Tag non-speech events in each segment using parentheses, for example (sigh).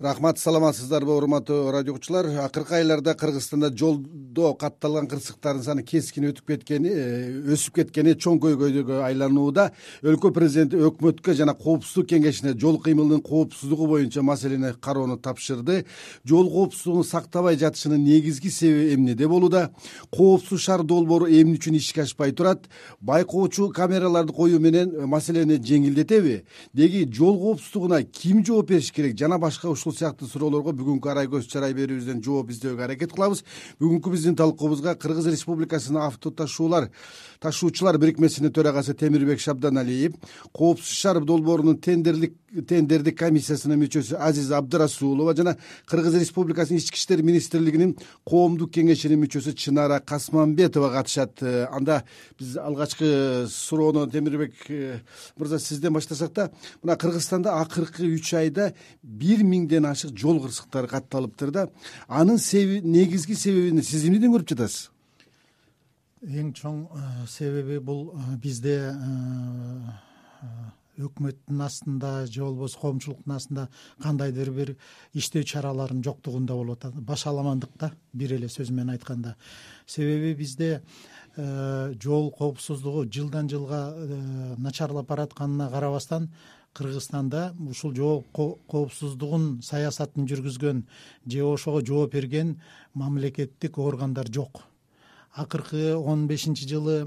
рахмат саламатсыздарбы урматтуу радио окуучулар акыркы айларда кыргызстанда жолдо катталган кырсыктардын саны кескин өтүп кеткени э, өсүп кеткени чоң көйгөйгө айланууда. Өлкө президенти өкмөткө жана коопсуздук кеңешине жол кыймылынын коопсуздугу боюнча маселени кароону тапшырды. Жол коопсуздугун сактабай жатышынын негизги себеби эмнеде болууда? Коопсуз шаар долбоору эмне үчүн ишке ашпай турат? Байкоочу камераларды коюу менен маселени жеңилдетеби? Деги жол коопсуздугуна ким жооп бериш керек жана башка ушул сыяктуу суроолорго бүгүнкү арай көз чарай берүүбүздөн жооп издөөгө аракет кылабыз. Бүгүнкү биздин талкуубузга кыргыз республикасынын авто ташуулар ташуучулар бирикмесинин төрагасы темирбек шабданалиев коопсуз шаар долбоорунун тендерлик тендердик комиссиясынын мүчөсү азиза абдырасулова жана кыргыз республикасынын ички иштер министрлигинин коомдук кеңешинин мүчөсү чынара касманбетова катышат. Э, анда биз алгачкы суроону темирбек э, мырза сизден баштасак да мына кыргызстанда акыркы үч айда бир миңден ашык жол кырсыктары катталыптыр да анын негизги себебин сиз эмнеден көрүп жатасыз? Эң чоң э, себеби бул бизде өкмөттүн астында же болбосо коомчулуктун астында кандайдыр бир иштөө чараларынын жоктугунда болуп атат. Башаламандык да бир эле сөз менен айтканда. Себеби бизде э, жол коопсуздугу жылдан жылга э, начарлап баратканына карабастан кыргызстанда ушул коопсуздугун саясатын жүргүзгөн же ошого жооп берген мамлекеттик органдар жок. Акыркы он бешинчи жылы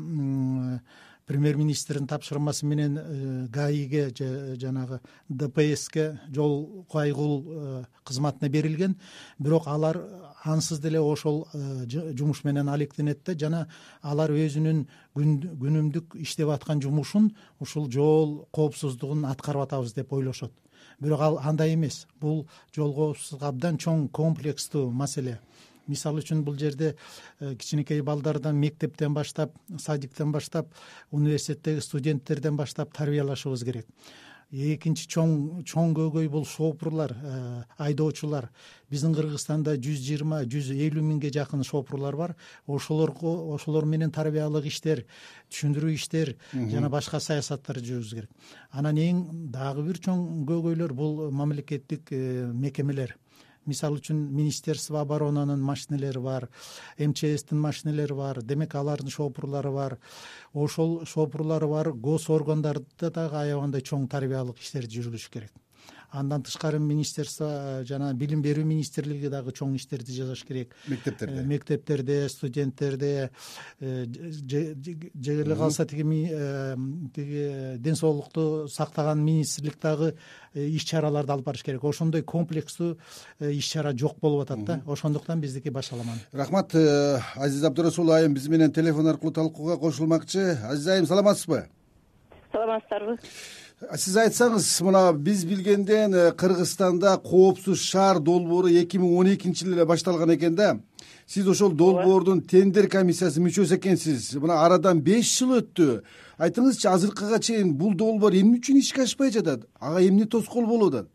премьер министрдин тапшырмасы менен э, гаиге же жанагы дпске жол кайгул э, кызматына берилген. Бирок алар ансыз деле ошол э, жумуш менен алектенет да. Жана алар өзүнүн күнүмдүк иштеп аткан жумушун ушул жол коопсуздугун аткарып атабыз деп ойлошот. Бирок ал андай эмес. Бул жол коопсуздугу абдан чоң комплекстүү маселе мисалы үчүн бул жерде э, кичинекей балдардан мектептен баштап садиктен баштап университеттеги студенттерден баштап тарбиялашыбыз керек. Экинчи чоң чоң көйгөй бул шопурлар э, айдоочулар. Биздин кыргызстанда жүз жыйырма жүз элүү миңге жакын шопурлар бар. Ошолорго ошолор менен тарбиялык иштер түшүндүрүү иштер жана башка саясаттарды жүргүзүш керек. Анан эң дагы бир чоң көйгөйлөр бул мамлекеттик э, мекемелер мисалы үчүн министерство оборонанын машинелери бар мчстин машинелери бар демек алардын шопурлары бар. Ошол шопурлары бар гос органдарда дагы аябагандай чоң тарбиялык иштерди жүргүзүш керек андан тышкары министерство э, жана билим берүү министрлиги дагы чоң иштерди жасаш керек. Мектептерде. Э, мектептерде студенттерде э, же эле калса тиги тиги ден соолукту сактаган министрлик дагы иш чараларды алып барыш керек. Ошондой комплекстүү иш чара жок болуп атат да. Ошондуктан биздики башаламан рахмат азиза абдырасулова айым биз менен телефон аркылуу талкууга кошулмакчы. Азиза айым саламатсызбы? Саламатсыздарбы сиз айтсаңыз мына биз билгенден э, кыргызстанда коопсуз шаар долбоору эки миң он экинчи жылы эле башталган экен да. Сиз ошол долбоордун тендер комиссиясынын мүчөсү экенсиз. Мына арадан беш жыл өттү. Айтыңызчы азыркыга чейин бул долбоор эмне үчүн ишке ашпай жатат? Ага эмне тоскоол болуп атат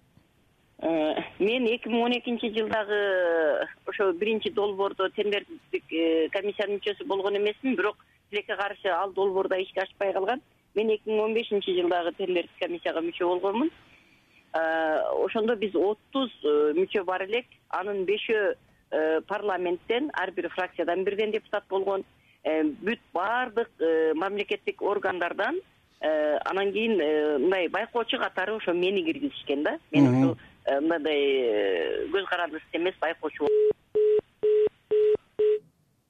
э, мен эки миң он экинчи жылдагы ошо биринчи долбоордо тендердик э, комиссиянын мүчөсү болгон эмесмин бирок тилекке каршы ал долбоор да ишке ашпай калган мен эки миң он бешинчи жылдагы тендердик комиссияга мүчө болгонмун. Ошондо биз отуз э, мүчө бар элек. Анын бешөө э, парламенттен ар бир фракциядан бирден депутат болгон. Э, бүт баардык мамлекеттик органдардан анан кийин мындай байкоочу катары ошо мени киргизишкен да. Мен ушу мындай көз карандысыз эмес байкоочу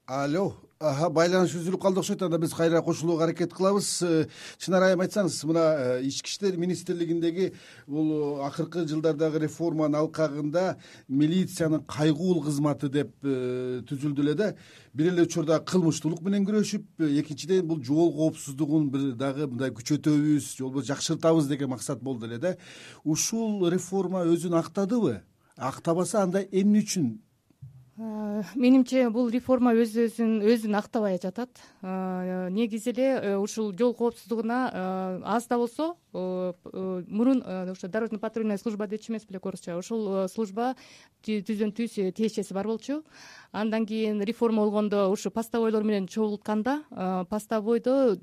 алло. Байланыш үзүлүп калды окшойт анда биз кайра кошулууга аракет кылабыз. Э, чынара айым айтсаңыз мына э, ички иштер министрлигиндеги бул акыркы жылдардагы реформанын алкагында милициянын кайгуул кызматы деп э, түзүлдү эле да бир эле учурда кылмыштуулук менен күрөшүп экинчиден бул жол коопсуздугун бир дагы мындай күчөтөбүз же болбосо жакшыртабыз деген максат болду эле да. Ушул реформа өзүн актадыбы? Актабаса анда эмне үчүн Э, менимче бул реформа өз өзүн өзүн актабай жатат. Э, негизи эле э, ушул жол коопсуздугуна аз да болсо мурун ошо дорожно патрульная служба дечү эмес белек орусча ушул служба түздөн түз тиешеси бар болчу. Андан кийин реформа болгондо ушу постовойлор менен чогултканда постовойдо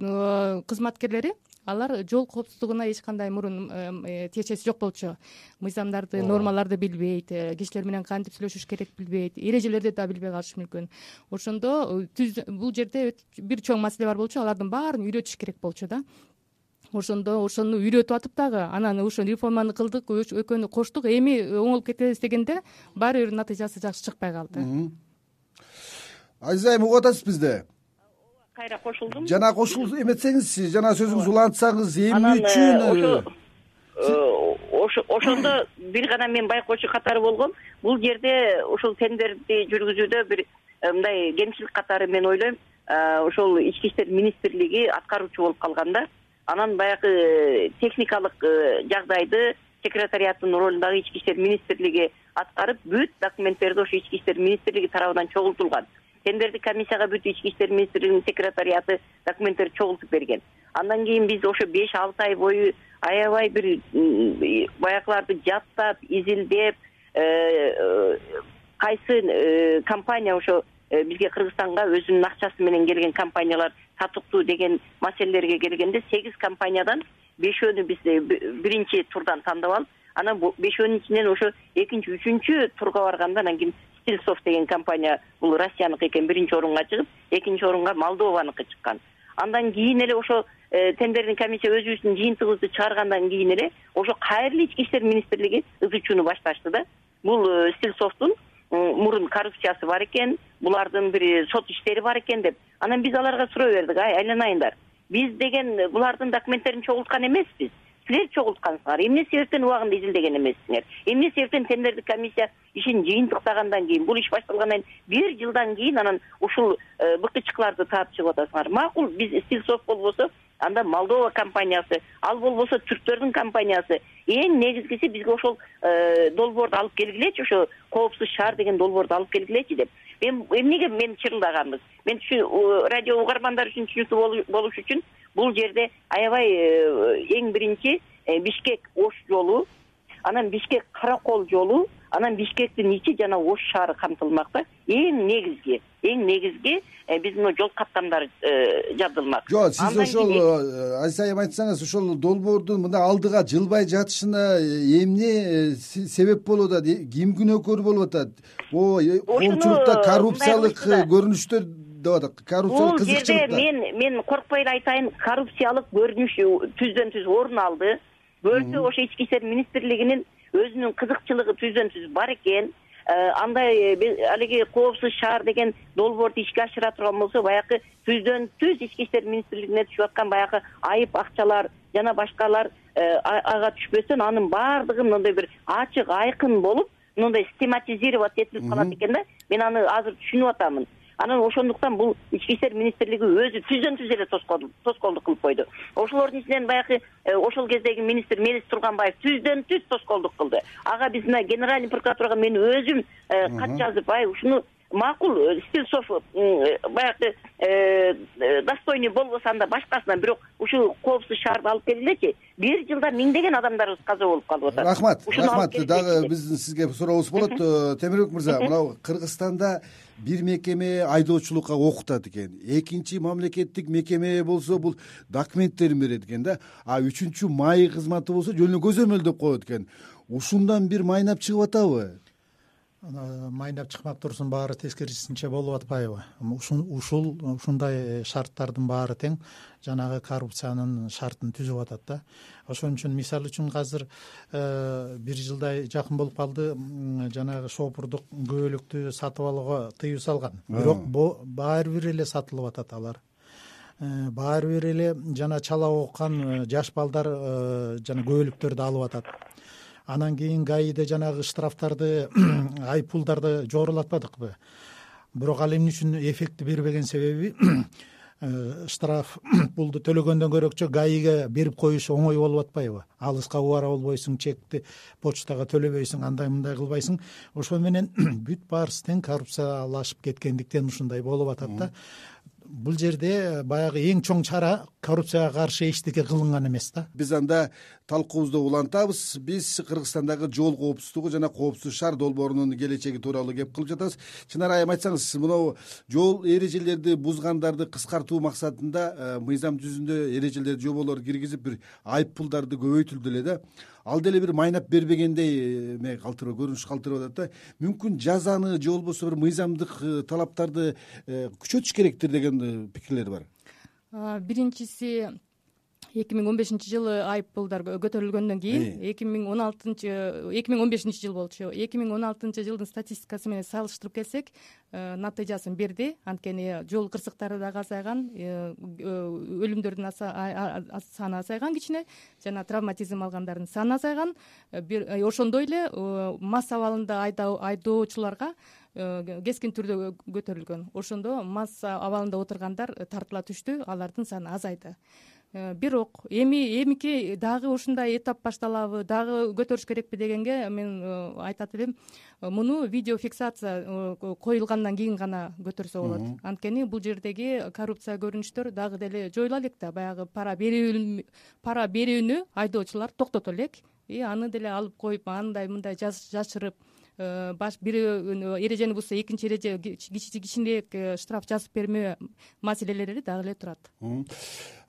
кызматкерлери алар жол коопсуздугуна эч кандай мурун тиешеси жок болчу. Мыйзамдарды нормаларды билбейт кишилер менен кантип сүйлөшүш керек билбейт эрежелерди да билбей калышы мүмкүн. Ошондо бул жерде бир чоң маселе бар болчу алардын баарын үйрөтүш керек болчу да. Ошондо ошону үйрөтүп атып дагы анан ошо реформаны кылдык экөөнү коштук эми оңолуп кетебиз дегенде баары бир натыйжасы жакшы чыкпай калды. Азиза айым угуп атасыз бизди кайра кошулдум. Жана кошул эметсеңизчи жана сөзүңүздү улантсаңыз эмне анан үчүн ошо ошондо бир гана мен байкоочу катары болгом. Бул жерде ушул тендерди жүргүзүүдө бир мындай кемчилик катары мен ойлойм. Ошол ички иштер министрлиги аткаруучу болуп калган да анан баягы э, техникалык э, жагдайды секретариаттын ролундагы ички иштер министрлиги аткарып бүт документтерди ошо ички иштер министрлиги тарабынан чогултулган тендердик комиссияга бүт ички иштер министрлигинин секретариаты документтерди чогултуп берген. Андан кийин биз ошо беш алты ай бою аябай бир баягыларды жаттап изилдеп э, кайсы компания ошо бизге кыргызстанга өзүнүн акчасы менен келген компаниялар татыктуу деген маселелерге келгенде сегиз компаниядан бешөөнү биз э, биринчи турдан тандап алып анан бешөөнүн ичинен ошо экинчи үчүнчү турга барганда анан кийин стильсофт деген компания бул россияныкы экен. Биринчи орунга чыгып экинчи орунга молдованыкы чыккан. Андан кийин эле ошо э, тендердик комиссия өзүбүздүн жыйынтыгыбызды чыгаргандан кийин эле ошо кайра ички иштер министрлиги ыз чууну башташты да. Бул э, стильсофттун мурун коррупциясы бар экен булардын бир сот иштери бар экен деп. Анан биз аларга суроо бердик ай айланайындар биз деген булардын документтерин чогулткан эмеспиз силер чогулткансыңар. Эмне себептен убагында изилдеген эмессиңер? Эмне себептен тендердик комиссия ишин жыйынтыктагандан кийин бул иш башталгандан кийин бир жылдан кийин анан ушул э, бкчкларды таап чыгып атасыңар? Макул биз стильсофт болбосо анда молдова компаниясы ал болбосо түрктөрдүн компаниясы эң негизгиси бизге ошол э, долбоорду алып келгилечи ошо коопсуз шаар деген долбоорду алып келгилечи деп мен эмнеге мен чырылдаганбыз мен радио угармандар үчүн түшүнүктүү болуш үчүн бул жерде аябай э, эң биринчи э, бишкек ош жолу анан бишкек кара кол жолу анан бишкектин ичи жана ош шаары камтылмак да. Эң негизги эң негизги э, биздин жол каттамдары жабдылмак. Жок сиз ошол азиза айым айтсаңыз ошол долбоордун мындай алдыга жылбай жатышына эмне себеп болуп атат ким күнөөкөр болуп атат? Коомчулукта коррупциялык көрүнүштөр деп атат коррупциялык кызыкчылык бул жерде мен мен коркпой эле айтайын коррупциялык көрүнүш түздөн түз орун алды. Көрсө ошо ички иштер министрлигинин өзүнүн кызыкчылыгы түздөн түз бар экен. Э, андай э, алиги коопсуз шаар деген долбоорду ишке ашыра турган болсо баягы түздөн түз ички иштер министрлигине түшүп аткан баягы айып акчалар жана башкалар э, ага түшпөстөн анын баардыгы мындай бир ачык айкын болуп мындай систематизировать этилип калат экен да. Мен аны азыр түшүнүп атамын анан ошондуктан бул ички иштер министрлиги өзү түздөн түз эле тоскоолдук кылып койду. Ошолордун ичинен баягы э, ошол кездеги министр мелис турганбаев түздөн түз тоскоолдук кылды. Ага биз мына генеральный прокуратурага мен өзүм э, кат жазып ай ушуну макул э, стильсов баягы достойный болбосо анда башкасына бирок ушул коопсуз шаарды алып келгилечи бир жылда миңдеген адамдарыбыз каза болуп калып атат. Рахмат рахмат. дагы биздин сизге сурообуз болот темирбек мырза мынау кыргызстанда бир мекеме айдоочулукка окутат экен. Экинчи мамлекеттик мекеме болсо бул документтерин берет экен да. А үчүнчү маи кызматы болсо жөн эле көзөмөлдөп коет экен. Ушундан бир майнап чыгып атабы майнап чыкмак турсун баары тескерисинче болуп атпайбы. Ушул ушундай шарттардын баары тең жанагы коррупциянын шартын түзүп атат да. Ошон үчүн мисалы үчүн азыр э, бир жылдай жакын болуп калды жанагы шопурдук күбөлүктү сатып алууга тыюу салган. Бирок баары бир эле сатылып атат алар. Э, баары бир эле жана чала окуган э, жаш балдар жана күбөлүктөрдү алып атат анан кийин гаиде жанагы штрафтарды (clears throat) айып пулдарды жогорулатпадыкпы? Бирок ал эмне үчүн эффектти бербеген себеби (clears throat) Э, штраф (clears throat) пулду төлөгөндөн көрөкчө гаиге берип коюш оңой болуп атпайбы? Алыска убара болбойсуң чекти почтага төлөбөйсүң андай мындай кылбайсың. Ошо менен бүт баарысы тең коррупциялашып кеткендиктен ушундай болуп атат да. Бул жерде баягы эң чоң чара коррупцияга каршы эчтеке кылынган эмес да. Биз анда талкуубузду улантабыз. Биз кыргызстандагы жол коопсуздугу жана коопсуз шаар долбоорунун келечеги тууралуу кеп кылып жатабыз. Чынара айым айтсаңыз монобу жол эрежелерди бузгандарды кыскартуу максатында э, мыйзам жүзүндө эрежелерди жоболор киргизип бир айып пулдарды көбөйтүлдү эле да. Ал деле бир майнап бербегендей эме калтырып көрүнүш калтырып атат да. Мүмкүн жазаны же болбосо бир мыйзамдык э, талаптарды э, күчөтүш керектир деген пикирлер бар биринчиси эки миң он бешинчи жылы айып пулдар көтөрүлгөндөн кийин эки миң он алтынчы эки миң он бешинчи жыл болчу. эки миң он алтынчы жылдын статистикасы менен салыштырып келсек э, натыйжасын берди. Анткени жол кырсыктары дагы азайган э, өлүмдөрдүн саны азайган кичине жана травматизм алгандардын саны азайган. Э, ошондой эле масс абалында айдоочуларга кескин түрдө көтөрүлгөн. Ошондо масс абалында отургандар тартыла түштү алардын саны азайды. Э, бирок эми эмики дагы ушундай этап башталабы дагы көтөрүш керекпи дегенге мен э, айтат элем э, муну видеофиксация коюлгандан кийин гана көтөрсө болот. Анткени бул жердеги коррупция көрүнүштөр дагы деле жоюла элек да. Баягы пара пара берүүнү айдоочулар токтото элек. И аны деле алып коюп андай мындай жашырып Э, баш бирөө эрежени бузса экинчи эреже кичинерээк э, штраф жазып бермөө маселелери дагы эле турат.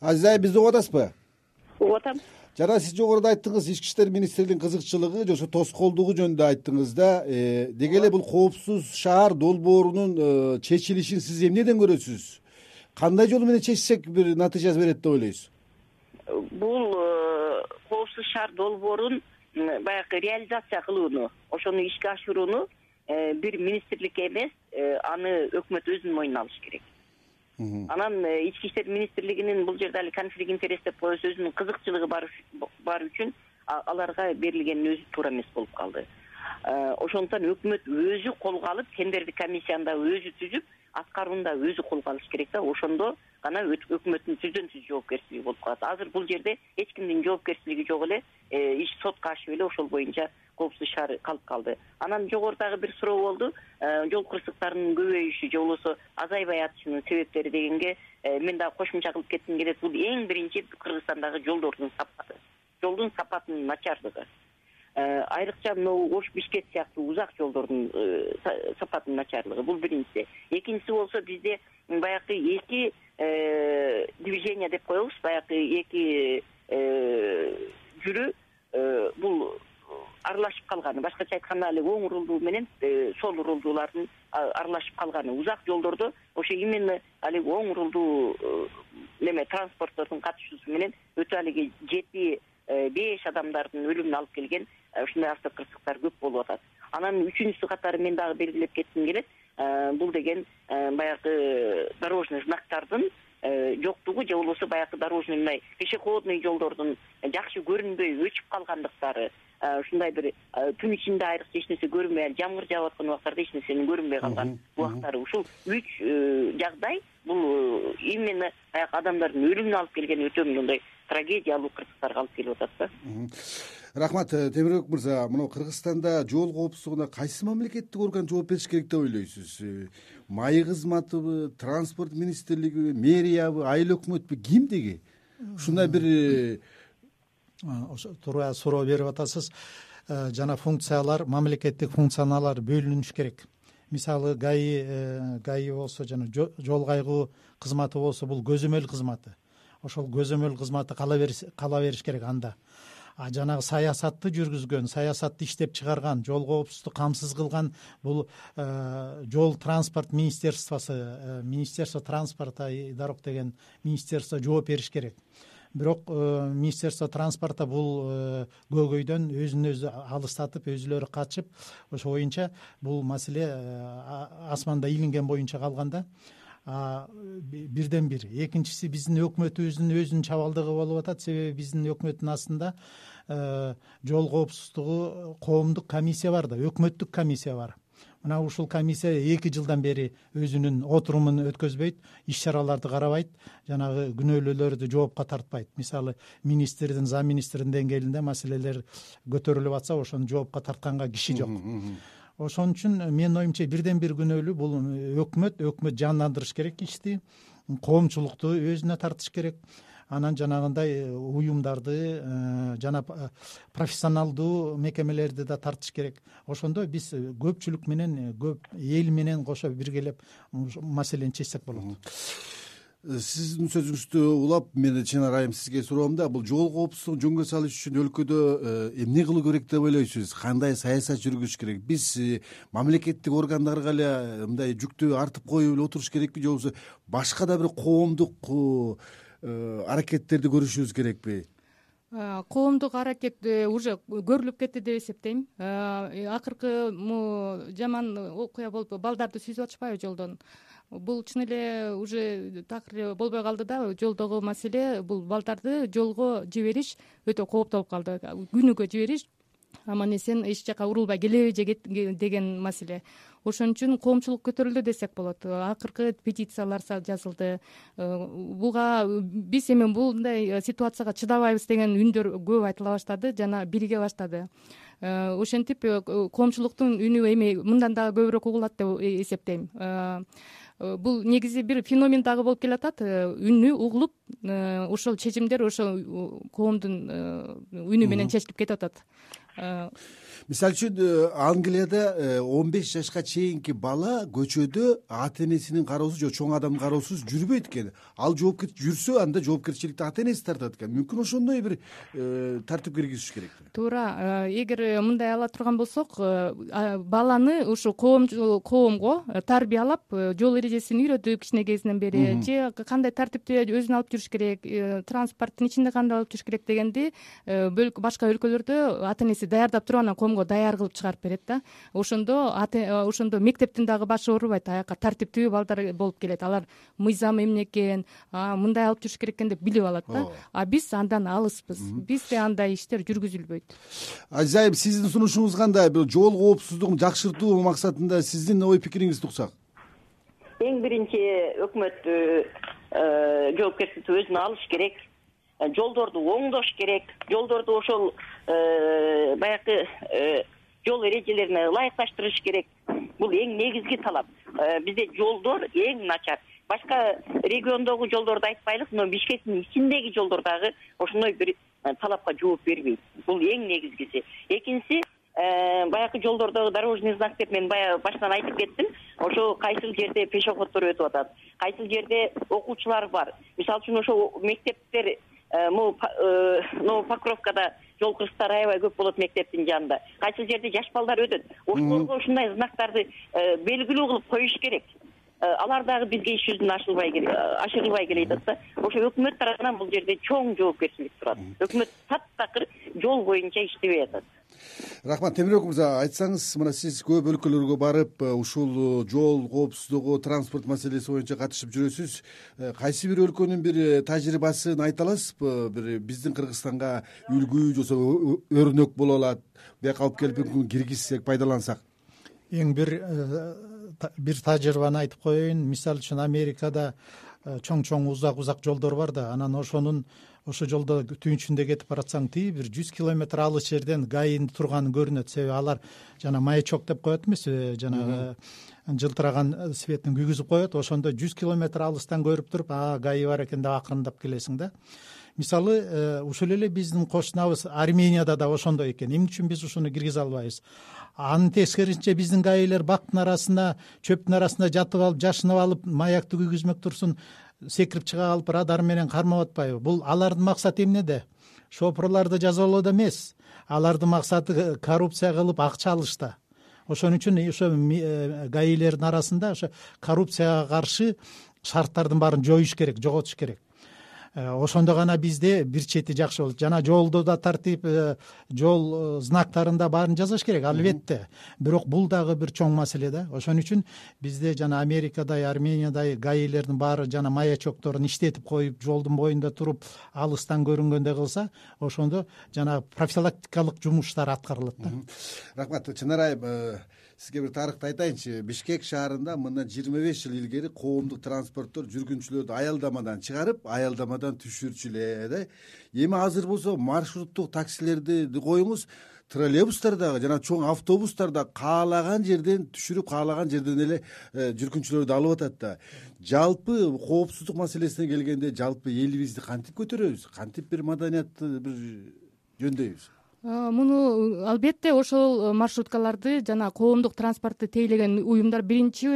Азиза айым бизди угуп атасызбы угуп атам жана сиз жогоруда айттыңыз ички иштер министрлигинин кызыкчылыгы же ошо тоскоолдугу жөнүндө айттыңыз да э, деги эле бул коопсуз шаар долбоорунун чечилишин сиз эмнеден көрөсүз? Кандай жол менен чечсек бир натыйжа берет деп ойлойсуз? Бул коопсуз шаар долбоорун баягы реализация кылууну ошону ишке ашырууну э, бир министрлик эмес э, аны өкмөт өзүнүн мойнуна алыш керек. Анан э, ички иштер министрлигинин бул жерде али конфликт интерес деп коебуз өзүнүн кызыкчылыгы бар үчүн аларга берилгени өзү туура эмес болуп калды. Ошондуктан өкмөт өзү колго алып тендердик комиссияны да өзү түзүп аткарууну да өзү колго алыш керек да ошондо гана өкмөттүн түздөн түз жоопкерчилиги болуп калат. Азыр бул жерде эч кимдин жоопкерчилиги жок эле э, иш сотко ашып эле ошол боюнча коопсуз шаар калып калды. Анан жогорудагы бир суроо болду. Э, жол кырсыктарынын көбөйүшү же болбосо азайбай атышынын себептери дегенге э, мен дагы кошумча кылып кетким келет. Бул эң биринчи кыргызстандагы жолдордун сапаты. Жолдун сапатынын начардыгы айрыкча могу ош бишкек сыяктуу узак жолдордун сапатынын начарлыгы. Бул биринчиси. Экинчиси болсо бизде баягы эки движение деп коебуз баягы эки э, жүрүү э, бул аралашып калганы. Башкача айтканда али оң урулдуу менен сол урулдуулардын аралашып калганы. Узак жолдордо ошо именно али оң урулдуу неме транспорттордун катышуусу менен өтө алиги жети беш адамдардын өлүмүнө алып келген ушундай автокырсыктар көп болуп атат. Анан үчүнчүсү катары мен дагы белгилеп кетким келет Э, бул деген э, баягы дорожный знактардын э, жоктугу же болбосо баягы дорожный мындай пешеходный жолдордун жакшы көрүнбөй өчүп калгандыктары ушундай бир түн ичинде айрыкча эч нерсе көрүнбөй жамгыр жаап аткан убактарда эч нерсенин көрүнбөй калган убактары. Ушул үч жагдай бул именно баягы адамдардын өлүмүнө алып келген өтө мындай трагедиялуу кырсыктарга алып келип атат да рахмат э, темирбек мырза мына кыргызстанда жол коопсуздугуна кайсы мамлекеттик орган жооп бериш керек деп ойлойсуз? Э, маи кызматыбы транспорт министрлигиби мэриябы айыл өкмөтпү ким деги? Ушундай бир э, ошо туура суроо берип атасыз. Жана функциялар мамлекеттик функциялар бөлүнүш керек. Мисалы гаи гаи болсо жана жол кайгуу кызматы болсо бул көзөмөл кызматы. Ошол көзөмөл кызматы кала бериш керек анда жанагы саясатты жүргүзгөн саясатты иштеп чыгарган жол коопсуздукту камсыз кылган бул э, жол транспорт министерствосу э, министерство транспорта и дорог деген министерство жооп бериш керек. Бирок э, министерство транспорта бул көйгөйдөн өзүн өзү алыстатып өзүлөрү качып ошо боюнча бул маселе асманда илинген боюнча калган да бирден бир. Экинчиси биздин өкмөтүбүздүн өзүнүн чабалдыгы болуп атат. Себеби биздин өкмөттүн астында э, жол коопсуздугу коомдук комиссия бар да өкмөттүк комиссия бар. Мына ушул комиссия эки жылдан бери өзүнүн отурумун өткөзбөйт иш чараларды карабайт жанагы күнөөлүүлөрдү жоопко тартпайт. Мисалы министрдин зам министрдин деңгээлинде маселелер көтөрүлүп атса ошону жоопко тартканга киши жок ошон үчүн менин оюмча бирден бир күнөөлүү бул өкмөт өкмөт жандандырыш керек ишти. Коомчулукту өзүнө тартыш керек. Анан жанагындай уюмдарды жана профессионалдуу мекемелерди да тартыш керек. Ошондо биз көпчүлүк менен көп эл менен кошо биргелеп маселени чечсек болот. Э, сиздин сөзүңүздү улап мен чынар айым сизге суроом да бул жол коопсуздугун жөнгө салыш үчүн өлкөдө э, эмне кылуу керек деп ойлойсуз? Кандай саясат жүргүзүш керек? Биз э, мамлекеттик органдарга эле мындай жүктү артып коюп эле отуруш керекпи? Же болбосо башка да бир коомдук аракеттерди көрүшүбүз керекпи? Коомдук аракет уже көрүлүп кетти деп эсептейм. Акыркы могу жаман окуя болуп балдарды сүзүп атышпайбы жолдон бул чын эле уже такыр эле болбой калды да жолдогу маселе. Бул балдарды жолго жибериш өтө кооптуу болуп калды. Күнүгө жибериш аман эсен эч жака урулбай келеби же деген маселе. Ошон үчүн коомчулук көтөрүлдү десек болот. Акыркы петициялар жазылды. Э, буга биз эми мындай ситуацияга чыдабайбыз деген үндөр көп айтыла баштады жана бириге баштады. Э, ошентип э, коомчулуктун үнү эми мындан дагы көбүрөөк угулат деп эсептейм. Э, бул негизи бир феномен дагы болуп келатат. Э, үнү угулуп э, ошол чечимдер ошол коомдун үнү менен чечилип кетип атат мисалы үчүн э, англияда э, он беш жашка чейинки бала көчөдө ата энесинин кароосуз же чоң адамдын кароосуз жүрбөйт экен ал жүрсө анда жоопкерчиликти ата энеси тартат экен. Мүмкүн ошондой бир э, тартип киргизиш керекпи туура эгер мындай ала турган болсок баланы ушул коомго тарбиялап жол эрежесин үйрөтүп кичине кезинен бери же кандай тартипте өзүн алып жүрүш керек транспорттун ичинде кандай алып жүрүш керек дегенди башка өлкөлөрдө ата энеси даярдап туруп анан даяр кылып чыгарып берет да. Ошондо э, ошондо мектептин дагы башы оорубайт аяка тартиптүү балдар болуп келет. Алар мыйзам эмне экен мындай алып жүрүш керек экен деп билип алат да. А биз андан алыспыз. Бизде андай иштер жүргүзүлбөйт. Азиз айым сиздин сунушуңуз кандай бул жол коопсуздугун жакшыртуу максатында сиздин ой пикириңизди уксак эң биринчи өкмөт э, жоопкерчиликти өзүнө алыш керек жолдорду оңдош керек. Жолдорду ошол э, баягы э, жол эрежелерине ылайыкташтырыш керек. Бул эң негизги талап. Э, бизде жолдор эң начар. Башка региондогу жолдорду айтпайлык мына бишкектин ичиндеги жолдор дагы ошондой бир талапка жооп бербейт. Бул эң негизгиси. Экинчиси баягы жолдордогу дорожный знактер мен баягы башынан айтып кеттим. Ошо кайсыл жерде пешеходдор өтүп атат кайсыл жерде окуучулар бар. Мисалы үчүн ошол мектептер Э, могу э, новопокровкада жол кырсыктары аябай көп болот мектептин жанында. Кайсыл жерде жаш балдар өтөт? Ошолорго ушундай знактарды э, белгилүү кылып коюш керек. Алар дагы бизге иш жүзүнө ашылбай ашырылбай келе жатат да. Ошо өкмөт тарабынан бул жерде чоң жоопкерчилик турат. Өкмөт таптакыр жол боюнча иштебей атат рахмат темирбек мырза айтсаңыз мына сиз көп өлкөлөргө барып э, ушул э, жол коопсуздугу транспорт маселеси боюнча катышып жүрөсүз. Э, кайсы бир өлкөнүн бир тажрыйбасын айта аласызбы? Бир биздин кыргызстанга үлгү же болбосо өрнөк боло алат. Бияка алып келип мүмкүн киргизсек пайдалансак. Эң бир бир тажрыйбаны айтып коеюн. Мисалы үчүн америкада чоң чоң узак узак жолдор бар да. Анан ошонун ошол жолдо түнчүндө кетип баратсаң тиги бир жүз километр алыс жерден гаинин турганы көрүнөт. Себеби алар жана маячок деп коет эмеспи жанагы жылтыраган светин күйгүзүп коет. Ошондо жүз километр алыстан көрүп туруп а гаи бар экен деп акырындап келесиң да. Мисалы э, ушул эле биздин кошунабыз арменияда да ошондой экен. Эмне үчүн биз ушуну киргизе албайбыз. Анын тескерисинче биздин гаилер бактын арасына чөптүн арасында жатып алып жашынып алып маякты күйгүзмөк турсун секирип чыга калып радар менен кармап атпайбы. Бул алардын максаты эмнеде шопурларды жазалоодо эмес. Алардын максаты коррупция кылып акча алышта. Ошон үчүн ошо э, гаилердин арасында ошо коррупцияга каршы шарттардын баарын жоюш керек жоготуш керек ошондо гана бизде бир чети жакшы болот. Жана жолдо да тартип э, жол э, знактарында баарын жасаш керек албетте. Бирок бул дагы бир чоң маселе да. Ошон үчүн бизде жана америкадай армениядай гаилердин баары жана маячокторун иштетип коюп жолдун боюнда туруп алыстан көрүнгөндөй кылса ошондо жанагы профилактикалык жумуштар аткарылат да. Рахмат чынар айым сизге бир тарыхты айтайынчы. Бишкек шаарында мындан жыйырма беш жыл илгери коомдук транспорттор жүргүнчүлөрдү аялдамадан чыгарып аялдамадан түшүрчү эле да. Эми азыр болсо маршруттук таксилерди коюңуз троллейбустар дагы жана чоң автобустар да каалаган жерден түшүрүп каалаган жерден эле э, жүргүнчүлөрдү алып атат да. Жалпы коопсуздук маселесине келгенде жалпы элибизди кантип көтөрөбүз? Кантип бир маданиятты бир жөндөйбүз муну албетте ошол маршруткаларды жана коомдук транспортду тейлеген уюмдар биринчи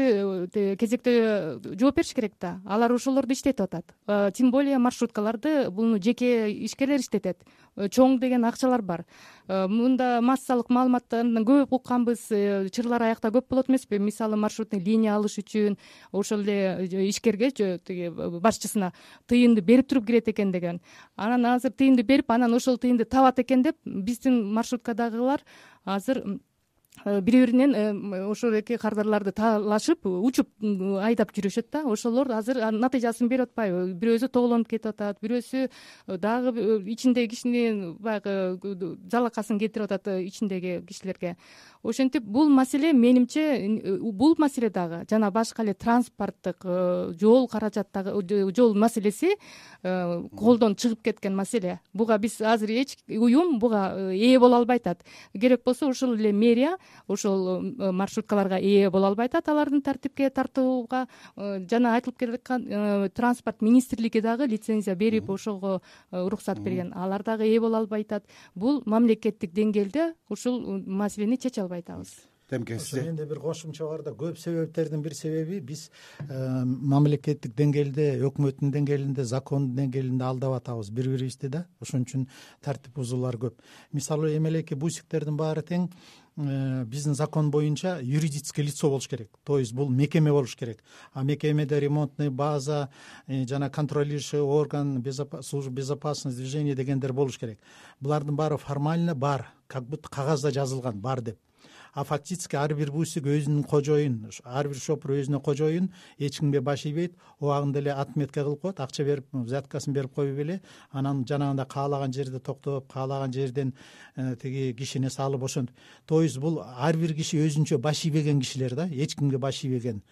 э, кезекте жооп бериш керек да. Алар ошолорду иштетип атат. Тем более маршруткаларды буну жеке ишкерлер иштетет. Э, чоң деген акчалар бар. Э, мында массалык маалыматтардан көп укканбыз. Э, чырлар аякта көп болот эмеспи. Мисалы маршрутный линия алыш үчүн ошол эле ишкерге тиги башчысына тыйынды берип туруп кирет экен деген. Анан азыр тыйынды берип анан ошол тыйынды табат экен деп биздин маршруткадагылар азыр Э, бири биринен э, ошол эки кардарларды таалашып учуп айдап жүрүшөт да. Ошолор азыр натыйжасын берип атпайбы. Бирөөсү тоголонуп кетип атат бирөөсү э, дагы ичиндеги кишинин баягы жалакасын кетирип атат ичиндеги кишилерге ошентип бул маселе менимче бул маселе дагы жана башка эле транспорттук жол каражаттагы жол маселеси колдон чыгып кеткен маселе. Буга биз азыр эч уюм буга ээ боло албай атат. Керек болсо ушул эле мэрия ошол э, маршруткаларга ээ боло албай атат алардын тартипке тартууга э, жана айтылып келаткан э, транспорт министрлиги дагы лицензия берип ошого уруксат берген. Алар дагы ээ боло албай атат. Бул мамлекеттик деңгээлде ушул маселени чече албай темке сизде менде бир кошумча бар да. Көп себептердин бир себеби биз мамлекеттик деңгээлде өкмөттүн деңгээлинде закондун деңгээлинде алдап атабыз бири бирибизди да. Ошон үчүн тартип бузуулар көп. Мисалы эмелеки бусиктердин баары тең Э, биздин закон боюнча юридическое лицо болуш керек. То есть бул мекеме болуш керек. А мекемеде ремонтный база э, жана контролирующий орган служба безопасности движения дегендер болуш керек. Булардын баары формально бар как будто кагазда жазылган бар деп а фактически ар бир бусик өзүнүн кожоюн ар бир шопур өзүнө кожоюн эч кимге баш ийбейт. Убагында эле отметка кылып коет акча берип взяткасын берип коюп эле анан жанагындай каалаган жерде токтоп каалаган жерден э, тиги кишини салып ошентип то есть бул ар бир киши өзүнчө баш ийбеген кишилер да эч кимге баш ийбеген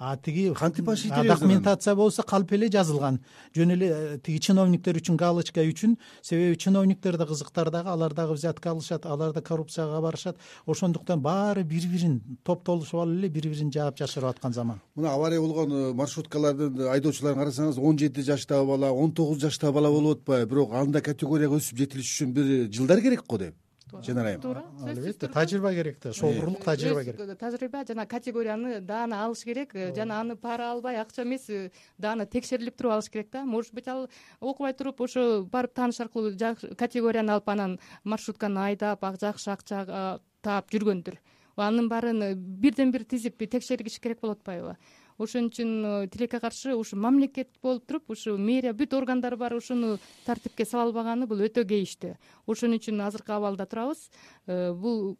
а тиги кантип документация болсо калп эле жазылган. Жөн эле э, тиги чиновниктер үчүн галочка үчүн. Себеби чиновниктер да кызыктар дагы алар дагы взятка алышат алар да коррупцияга барышат. Ошондуктан баары бири бирин топтолушуп алып эле бири бирин жаап жашырып аткан заман. Мына авария болгон э, маршруткалардын айдоочуларын карасаңыз он жети жаштагы бала он тогуз жаштагы бала болуп атпайбы. Бирок андай категорияга өсүп жетилиш үчүн бир жылдар керек го дейм жана айым туура албетте тажрыйба керек да шоурурлук тажрыйба керек. Тажрыйба жана категорияны дааны алыш керек жана аны пара албай акча эмес дааны текшерилип туруп алыш керек да. Может быть ал окубай туруп ошо барып тааныш аркылуу категорияны алып анан маршрутканы айдап жакшы акча таап жүргөндүр анын баарын бирден бир тизип текшергиш керек болуп атпайбы ошон үчүн э, тилекке каршы ушу мамлекет болуп туруп ушу мэрия бүт органдар бар ушуну тартипке сала албаганы бул өтө кейиштүү ошон үчүн азыркы абалда турабыз. Э, бул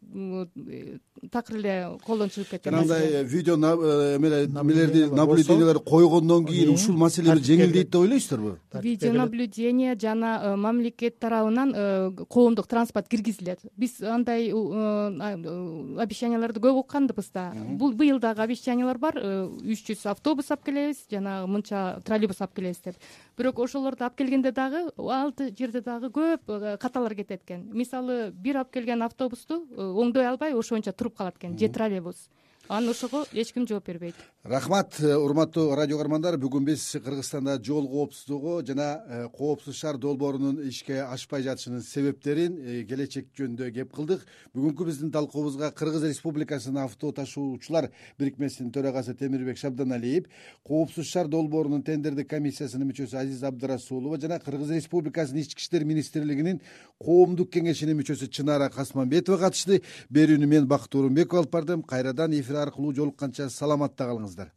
э, такыр эле колдон чыгып кеткен жанагындай видео эмелерди наблюденияларды койгондон кийин ушул маселе бир жеңилдейт деп ойлойсуздарбы? Видео наблюдение жана мамлекет тарабынан коомдук транспорт киргизилет. Биз андай обещанияларды көп укканбыз да? Бул быйыл дагы обещаниялар бар үч жүз автобус алып келебиз жанагы мынча троллейбус алып келебиз деп. Бирок ошолорду алып келгенде дагы ал жерде дагы көп каталар кетет экен. Мисалы бир алып келген автобусту э, оңдой албай ошо боюнча туруп калат экен же троллейбус анан ошого эч ким жооп бербейт. Рахмат э, урматтуу радио каармандар. Бүгүн биз кыргызстанда жол коопсуздугу жана э, коопсуз шаар долбоорунун ишке ашпай жатышынын себептерин э, келечек жөнүндө кеп кылдык. Бүгүнкү биздин талкуубузга кыргыз республикасынын авто ташуучулар бирикмесинин төрагасы темирбек шабданалиев коопсуз шаар долбоорунун тендердик комиссиясынын мүчөсү азиза абдрасулова жана кыргыз республикасынын ички иштер министрлигинин коомдук кеңешинин мүчөсү чынара касманбетова катышты. Берүүнү мен бакыт оорунбеков алып бардым. Кайрадан эфир аркылуу жолукканча саламатта калыңыздар